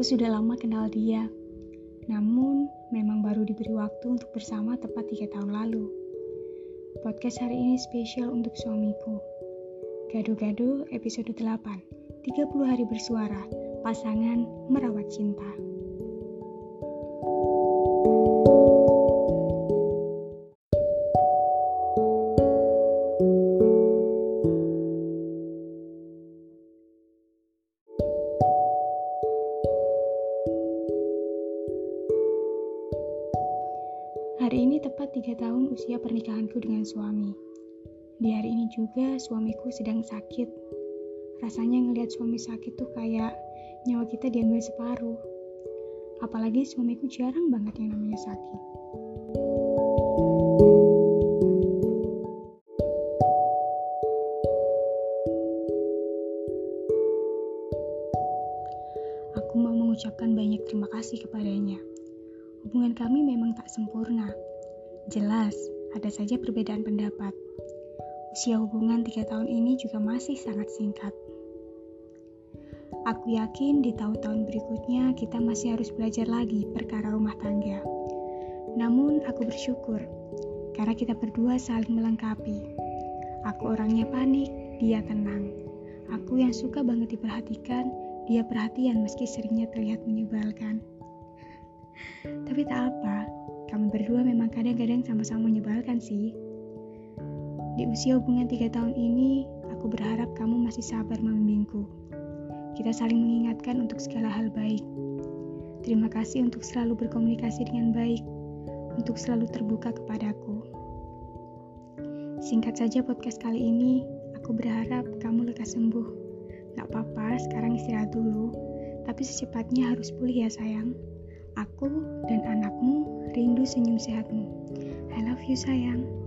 Aku sudah lama kenal dia, namun memang baru diberi waktu untuk bersama tepat tiga tahun lalu. Podcast hari ini spesial untuk suamiku. Gado-gado episode 8, 30 hari bersuara, pasangan merawat cinta. Hari ini tepat tiga tahun usia pernikahanku dengan suami. Di hari ini juga suamiku sedang sakit. Rasanya ngelihat suami sakit tuh kayak nyawa kita diambil separuh. Apalagi suamiku jarang banget yang namanya sakit. Aku mau mengucapkan banyak terima kasih kepadanya. Hubungan kami memang tak sempurna. Jelas, ada saja perbedaan pendapat. Usia hubungan tiga tahun ini juga masih sangat singkat. Aku yakin di tahun-tahun berikutnya kita masih harus belajar lagi perkara rumah tangga. Namun aku bersyukur karena kita berdua saling melengkapi. Aku orangnya panik, dia tenang. Aku yang suka banget diperhatikan, dia perhatian meski seringnya terlihat menyebalkan. Tapi tak apa, kami berdua memang kadang-kadang sama-sama menyebalkan sih. Di usia hubungan tiga tahun ini, aku berharap kamu masih sabar membimbingku. Kita saling mengingatkan untuk segala hal baik. Terima kasih untuk selalu berkomunikasi dengan baik, untuk selalu terbuka kepadaku. Singkat saja podcast kali ini, aku berharap kamu lekas sembuh. Gak apa-apa, sekarang istirahat dulu, tapi secepatnya harus pulih ya sayang. Aku dan anakmu rindu senyum sehatmu. I love you sayang.